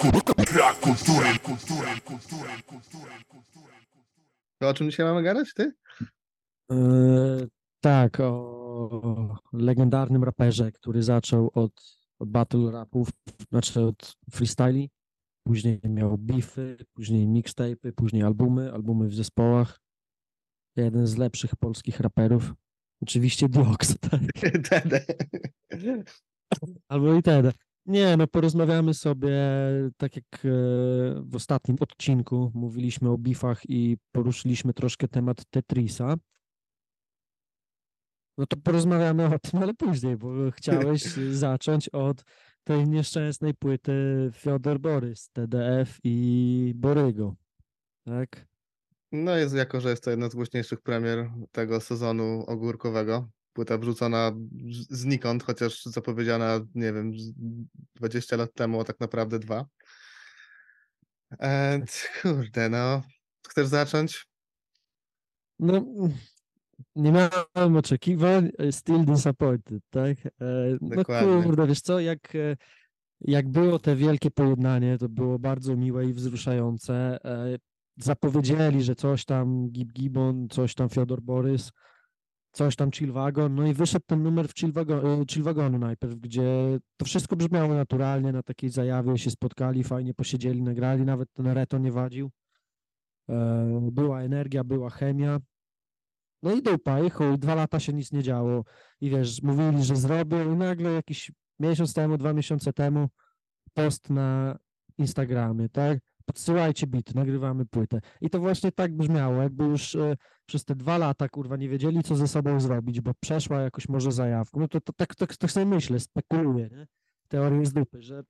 Brak kultury, kultury, kultury, kultury, kultury. To o czym dzisiaj mamy gadać, ty? Eee, tak, o legendarnym raperze, który zaczął od, od battle rapów, znaczy od freestyli, później miał beefy, później mixtape'y, później albumy, albumy w zespołach. Jeden z lepszych polskich raperów. Oczywiście Diox, tak? Tede. Albo i ten. Nie, no porozmawiamy sobie, tak jak e, w ostatnim odcinku mówiliśmy o bifach i poruszyliśmy troszkę temat Tetrisa. No to porozmawiamy o tym, ale później, bo chciałeś zacząć od tej nieszczęsnej płyty Fiodor Borys, TDF i Borygo. Tak? No jest jako, że jest to jedna z głośniejszych premier tego sezonu ogórkowego. Płyta wrzucona znikąd, chociaż zapowiedziana, nie wiem, z 20 lat temu, a tak naprawdę dwa. E, kurde, no. Chcesz zacząć? No, nie miałem oczekiwań, still disappointed, tak? E, No Dokładnie. kurde, wiesz co, jak, e, jak było te wielkie pojednanie, to było bardzo miłe i wzruszające. E, Zapowiedzieli, że coś tam Gib Gibbon, coś tam Fiodor Borys, coś tam Chillwagon, no i wyszedł ten numer w Chillwago- e, Chillwagonu najpierw, gdzie to wszystko brzmiało naturalnie, na takiej zajawie się spotkali, fajnie posiedzieli, nagrali, nawet ten Reto nie wadził. E, Była energia, była chemia. No i i chuj, dwa lata się nic nie działo. I wiesz, mówili, że zrobią i nagle jakiś miesiąc temu, dwa miesiące temu post na Instagramie, tak? Podsyłajcie bit, nagrywamy płytę. I to właśnie tak brzmiało, jakby już e, przez te dwa lata, kurwa, nie wiedzieli, co ze sobą zrobić, bo przeszła jakoś może zajawką. No to, to tak, tak, tak sobie myślę, spekuluję, nie? Teorię z dupy, że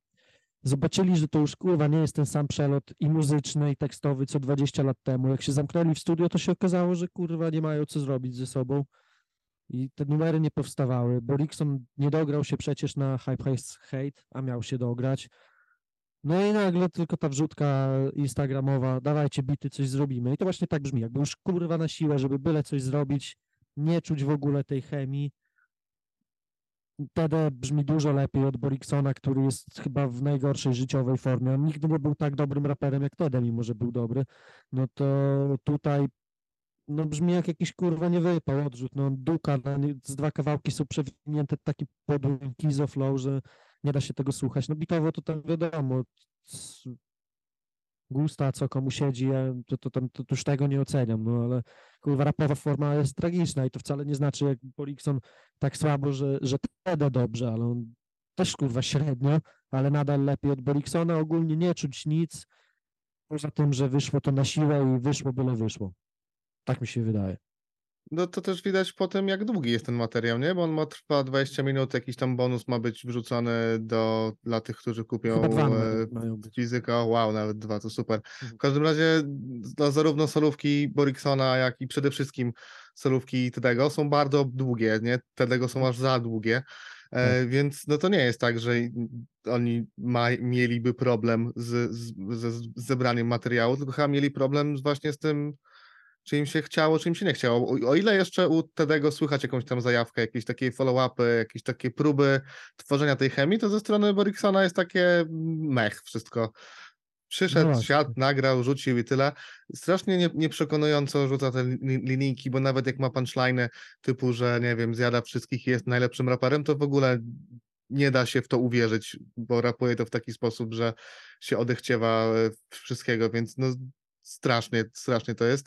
zobaczyli, że to już kurwa nie jest ten sam przelot i muzyczny, i tekstowy, co 20 lat temu. Jak się zamknęli w studio, to się okazało, że kurwa nie mają co zrobić ze sobą. I te numery nie powstawały. Borikson nie dograł się przecież na Hype Hate, a miał się dograć. No i nagle tylko ta wrzutka instagramowa, dawajcie bity, coś zrobimy. I to właśnie tak brzmi, jakby już kurwa na siłę, żeby byle coś zrobić, nie czuć w ogóle tej chemii. Tede brzmi dużo lepiej od Boriksona, który jest chyba w najgorszej życiowej formie. On nigdy nie był tak dobrym raperem jak Tede, mimo że był dobry. No to tutaj no brzmi jak jakiś kurwa nie wypał odrzut. No duka, no, z dwa kawałki są przewinięte taki podły kizo flow, że nie da się tego słuchać. No bitowo to tam wiadomo, gusta, co komu siedzi, ja to, to, tam, to, to już tego nie oceniam, no ale kurwa rapowa forma jest tragiczna i to wcale nie znaczy jak Borikson tak słabo, że, że Tede dobrze, ale on też kurwa średnio, ale nadal lepiej od Boriksona. Ogólnie nie czuć nic, poza tym, że wyszło to na siłę i wyszło byle wyszło. Tak mi się wydaje. No to też widać po tym, jak długi jest ten materiał, nie? Bo on ma trwa 20 minut, jakiś tam bonus ma być wrzucony do, dla tych, którzy kupią e, fizyka. Wow, nawet dwa, to super. Mhm. W każdym razie no, zarówno solówki Boriksona, jak i przede wszystkim solówki Tedego są bardzo długie, nie? Tedego są aż za długie. E, więc no to nie jest tak, że oni ma, mieliby problem z, z, z, z zebraniem materiału, tylko chyba mieli problem właśnie z tym, czy im się chciało, czy im się nie chciało. O, o ile jeszcze u Tedego słychać jakąś tam zajawkę, jakieś takie follow-upy, jakieś takie próby tworzenia tej chemii, to ze strony Boriksona jest takie mech wszystko. Przyszedł, właśnie. siadł, nagrał, rzucił i tyle. Strasznie nie, nieprzekonująco rzuca te li, linijki, bo nawet jak ma punchline typu, że nie wiem, zjada wszystkich i jest najlepszym raperem, to w ogóle nie da się w to uwierzyć, bo rapuje to w taki sposób, że się odechciewa e, wszystkiego, więc no strasznie, strasznie to jest.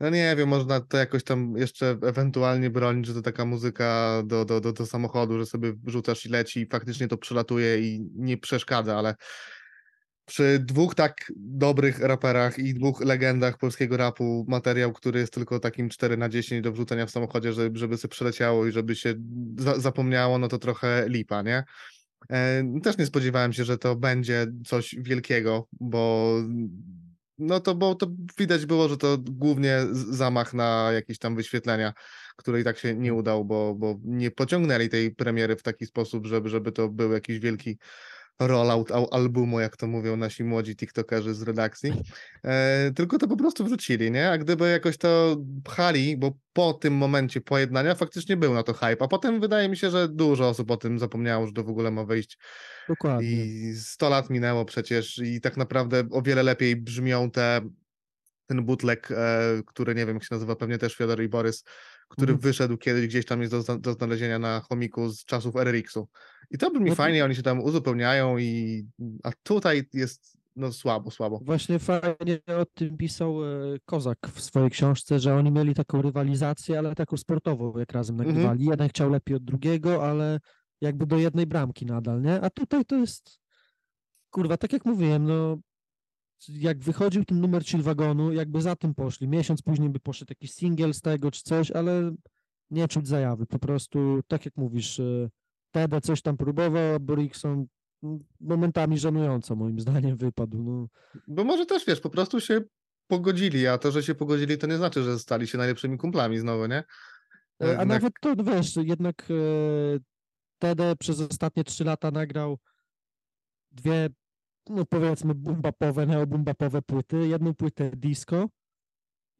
No nie wiem, można to jakoś tam jeszcze ewentualnie bronić, że to taka muzyka do, do, do, do samochodu, że sobie wrzucasz i leci i faktycznie to przelatuje i nie przeszkadza, ale przy dwóch tak dobrych raperach i dwóch legendach polskiego rapu materiał, który jest tylko takim 4 na 10 do wrzucenia w samochodzie, żeby, żeby sobie przeleciało i żeby się za, zapomniało, no to trochę lipa, nie? E, Też nie spodziewałem się, że to będzie coś wielkiego, bo no to, bo to widać było, że to głównie zamach na jakieś tam wyświetlenia, który i tak się nie udał, bo, bo nie pociągnęli tej premiery w taki sposób, żeby, żeby to był jakiś wielki rollout al- albumu, jak to mówią nasi młodzi tiktokerzy z redakcji, e, tylko to po prostu wrzucili, nie? A gdyby jakoś to pchali, bo po tym momencie pojednania faktycznie był na to hype, a potem wydaje mi się, że dużo osób o tym zapomniało, że to w ogóle ma wyjść Dokładnie. i 100 lat minęło przecież i tak naprawdę o wiele lepiej brzmią te, ten bootleg, e, który nie wiem jak się nazywa, pewnie też Fiodor i Borys, który Mhm. wyszedł kiedyś gdzieś tam jest do, do znalezienia na chomiku z czasów RRX-u. I to brzmi No to- fajnie, oni się tam uzupełniają i a tutaj jest no słabo, słabo. Właśnie fajnie o tym pisał e, Kozak w swojej książce, że oni mieli taką rywalizację, ale taką sportową, jak razem Mhm. nagrywali. Jeden chciał lepiej od drugiego, ale jakby do jednej bramki nadal, nie? A tutaj to jest, kurwa, tak jak mówiłem, no jak wychodził ten numer Chill Wagonu, jakby za tym poszli. Miesiąc później by poszedł jakiś singiel z tego czy coś, ale nie czuć zajawy. Po prostu, tak jak mówisz, e, Tede coś tam próbował, a Borikson mm, momentami żenująco moim zdaniem wypadł. No. Bo może też wiesz, po prostu się pogodzili, a to, że się pogodzili, to nie znaczy, że stali się najlepszymi kumplami znowu, nie? E, A Jednak- nawet to, wiesz, jednak e, Tede przez ostatnie trzy lata nagrał dwie, no powiedzmy, bumbapowe, neobumbapowe płyty, jedną płytę disco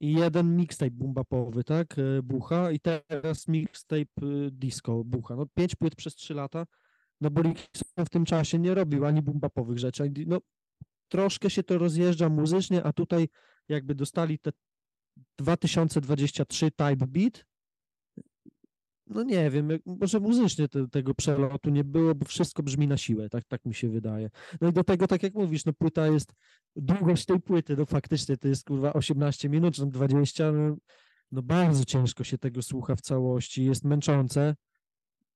i jeden mixtape bumbapowy, tak, e, Bucha. I teraz mixtape e, disco Bucha. No pięć płyt przez trzy lata, no bo w tym czasie nie robił ani bumbapowych rzeczy, ani, no troszkę się to rozjeżdża muzycznie, a tutaj jakby dostali te 2023 type beat, no nie wiem, może muzycznie te, tego przelotu nie było, bo wszystko brzmi na siłę, tak, tak mi się wydaje. No i do tego, tak jak mówisz, no płyta jest, długość tej płyty, no faktycznie to jest kurwa 18 minut, czy tam 20, no, no bardzo ciężko się tego słucha w całości, jest męczące,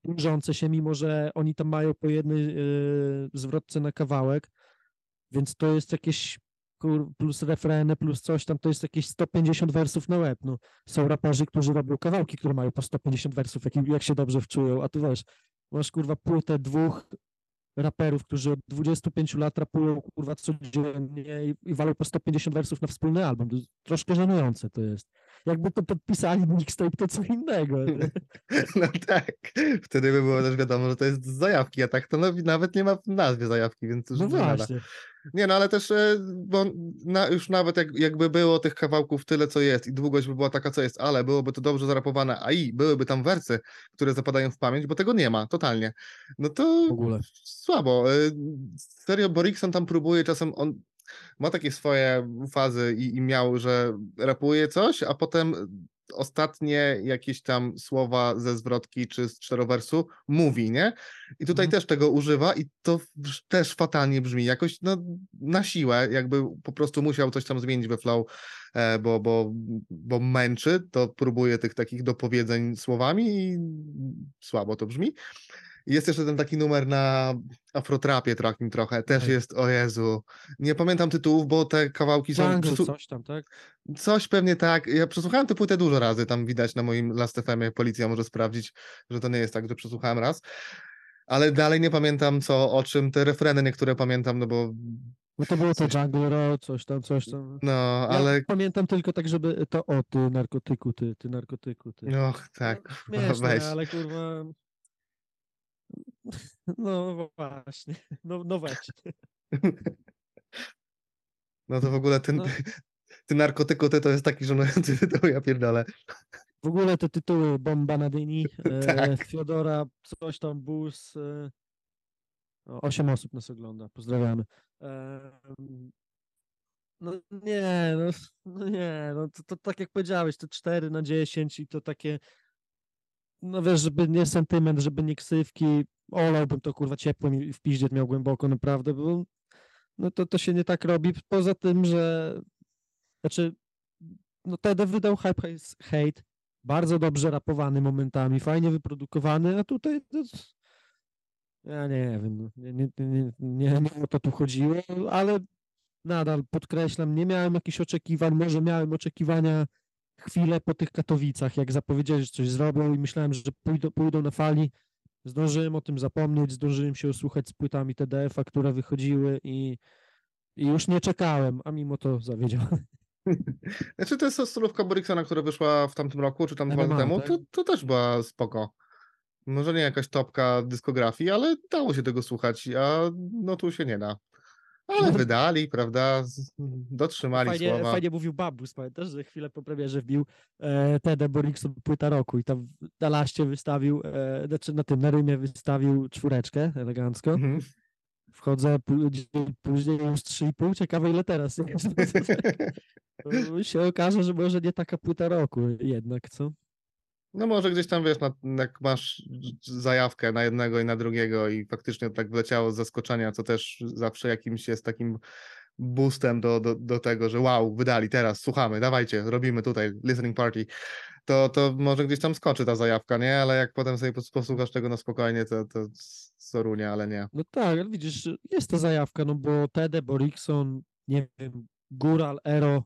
dłużące się, mimo że oni tam mają po jednej yy, zwrotce na kawałek, więc to jest jakieś kur, plus refreny, plus coś tam, to jest jakieś 150 wersów na łeb. No, są raperzy, którzy robią kawałki, które mają po 150 wersów, jak, jak się dobrze wczują, a tu wiesz, masz kurwa płytę dwóch raperów, którzy od 25 lat rapują kurwa codziennie i, i walą po 150 wersów na wspólny album. Troszkę żenujące to jest. Jakby to podpisali mixtape, to co innego. nie? No tak, wtedy by było też wiadomo, że to jest z zajawki, a tak to no, nawet nie ma w nazwie zajawki, więc już No nie nada. właśnie. Nie, no ale też, e, bo na, już nawet jak, jakby było tych kawałków tyle, co jest i długość by była taka, co jest, ale byłoby to dobrze zarapowane, a i byłyby tam wersy, które zapadają w pamięć, bo tego nie ma, totalnie. No to W ogóle. słabo. E, Serio, Borikson tam próbuje czasem, on ma takie swoje fazy i, i miał, że rapuje coś, a potem ostatnie jakieś tam słowa ze zwrotki czy z czterowersu mówi, nie? I tutaj Mhm. też tego używa i to też fatalnie brzmi, jakoś no, na siłę, jakby po prostu musiał coś tam zmienić we flow, e, bo, bo, bo męczy, to próbuje tych takich dopowiedzeń słowami i słabo to brzmi. Jest jeszcze ten taki numer na afrotrapie takim trochę, też Tak. jest, o Jezu, nie pamiętam tytułów, bo te kawałki są... Przesu- coś tam, tak? Coś pewnie tak. Ja przesłuchałem tę płytę dużo razy, tam widać na moim Last FM-ie, policja może sprawdzić, że to nie jest tak, że przesłuchałem raz. Ale dalej nie pamiętam co, o czym, te refreny niektóre pamiętam, no bo No to było to Jungle Road, coś tam, coś tam. no, Ja ale pamiętam tylko tak, żeby to o, ty narkotyku, ty, ty narkotyku, ty. och, tak, No, śmieszne, weź. ale kurwa... No właśnie, no, no weź. No to w ogóle ten, No. ty narkotyku, ty to jest taki żenujący tytuł, ja pierdolę. W ogóle te tytuły Bomba na dyni, e, Tak. Fiodora, coś tam, Bus. E, osiem osób nas ogląda, pozdrawiamy. No nie, no, no nie, no to, to tak jak powiedziałeś, to 4 na 10 i to takie, no wiesz, żeby nie sentyment, żeby nie ksywki, olałbym to kurwa ciepłym i w piździe miał głęboko naprawdę, bo no to, to się nie tak robi, poza tym, że znaczy, no Tede wydał Hype Hate, bardzo dobrze rapowany momentami, fajnie wyprodukowany, a tutaj to, ja nie wiem, no, nie, nie, nie, nie, nie o to tu chodziło, ale nadal podkreślam, nie miałem jakichś oczekiwań, może miałem oczekiwania chwilę po tych Katowicach, jak zapowiedzieli, że coś zrobią i myślałem, że pójdą, pójdą na fali, zdążyłem o tym zapomnieć, zdążyłem się osłuchać z płytami TDF-a, które wychodziły i, i już nie czekałem, a mimo to zawiedziony. Znaczy to jest stylówka Boriksona, która wyszła w tamtym roku, czy tam dwa lata temu, tak? to, to też była spoko. Może nie jakaś topka dyskografii, ale dało się tego słuchać, a no tu się nie da. Ale wydali, prawda? Dotrzymali Fajnie, słowa. fajnie mówił Babus, pamiętasz, że chwilę po premierze wbił e, Tede Borikson płyta roku i tam na laście wystawił, e, znaczy na tym, na rymie wystawił czwóreczkę elegancko. Mhm. Wchodzę później już 3,5, ciekawe ile teraz jest. Się okaże, że może nie taka płyta roku jednak, co? No może gdzieś tam wiesz, na, jak masz zajawkę na jednego i na drugiego i faktycznie tak wleciało z zaskoczenia, co też zawsze jakimś jest takim boostem do, do, do tego, że wow, wydali teraz, słuchamy, dawajcie, robimy tutaj listening party, to, to może gdzieś tam skoczy ta zajawka, nie? Ale jak potem sobie pos- posłuchasz tego na spokojnie, to, to sorunia, ale nie. No tak, widzisz, jest ta zajawka, no bo Tede, Borikson, nie wiem, Ero,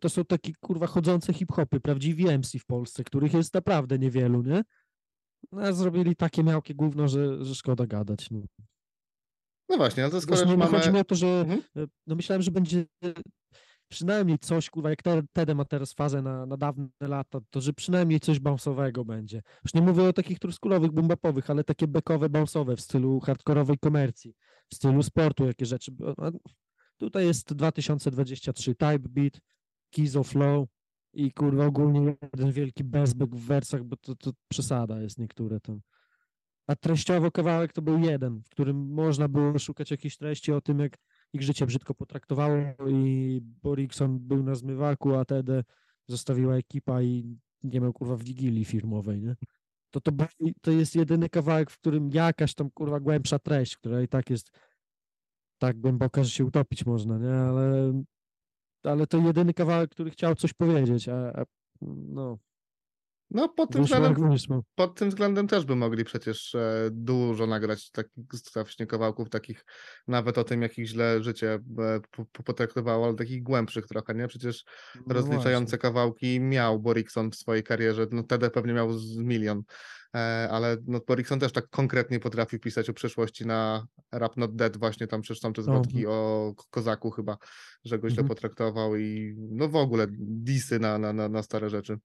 to są takie kurwa chodzące hip-hopy, prawdziwi MC w Polsce, których jest naprawdę niewielu, nie? No, a zrobili takie miałkie gówno, że, że szkoda gadać. No. No właśnie, no to skoro Zresztą no, mamy... chodzi mi o to, że Mhm. e, no myślałem, że będzie przynajmniej coś, kurwa, jak Te- Tede ma teraz fazę na, na dawne lata, to że przynajmniej coś bounce'owego będzie. Już nie mówię o takich truskolowych, bumbapowych, ale takie bekowe, bounce'owe w stylu hardkorowej komercji, w stylu sportu, jakie rzeczy. Tutaj jest 2023 Type Beat, Keys of Flow i kurwa ogólnie jeden wielki bezbek w wersach, bo to, to przesada jest niektóre tam. A treściowo kawałek to był jeden, w którym można było szukać jakiejś treści o tym, jak ich życie brzydko potraktowało i Borikson był na zmywaku, a Tede zostawiła ekipa i nie miał kurwa wigilii firmowej, nie? To, to, to jest jedyny kawałek, w którym jakaś tam kurwa głębsza treść, która i tak jest tak głęboka, że się utopić można, nie? Ale, ale to jedyny kawałek, który chciał coś powiedzieć, a, a no, No pod tym wyszło względem wyszło. pod tym względem też by mogli przecież e, dużo nagrać takich właśnie kawałków, takich nawet o tym, jak ich źle życie e, po- po- potraktowało, ale takich głębszych trochę, nie? Przecież No rozliczające właśnie. kawałki miał Borikson w swojej karierze, no wtedy pewnie miał z milion, ale no Borikson też tak konkretnie potrafił pisać o przeszłości na Rap Not Dead, właśnie tam przecież są te zwrotki o Ko- Kozaku chyba, że go źle Mhm. potraktował i no w ogóle disy na, na, na, na stare rzeczy.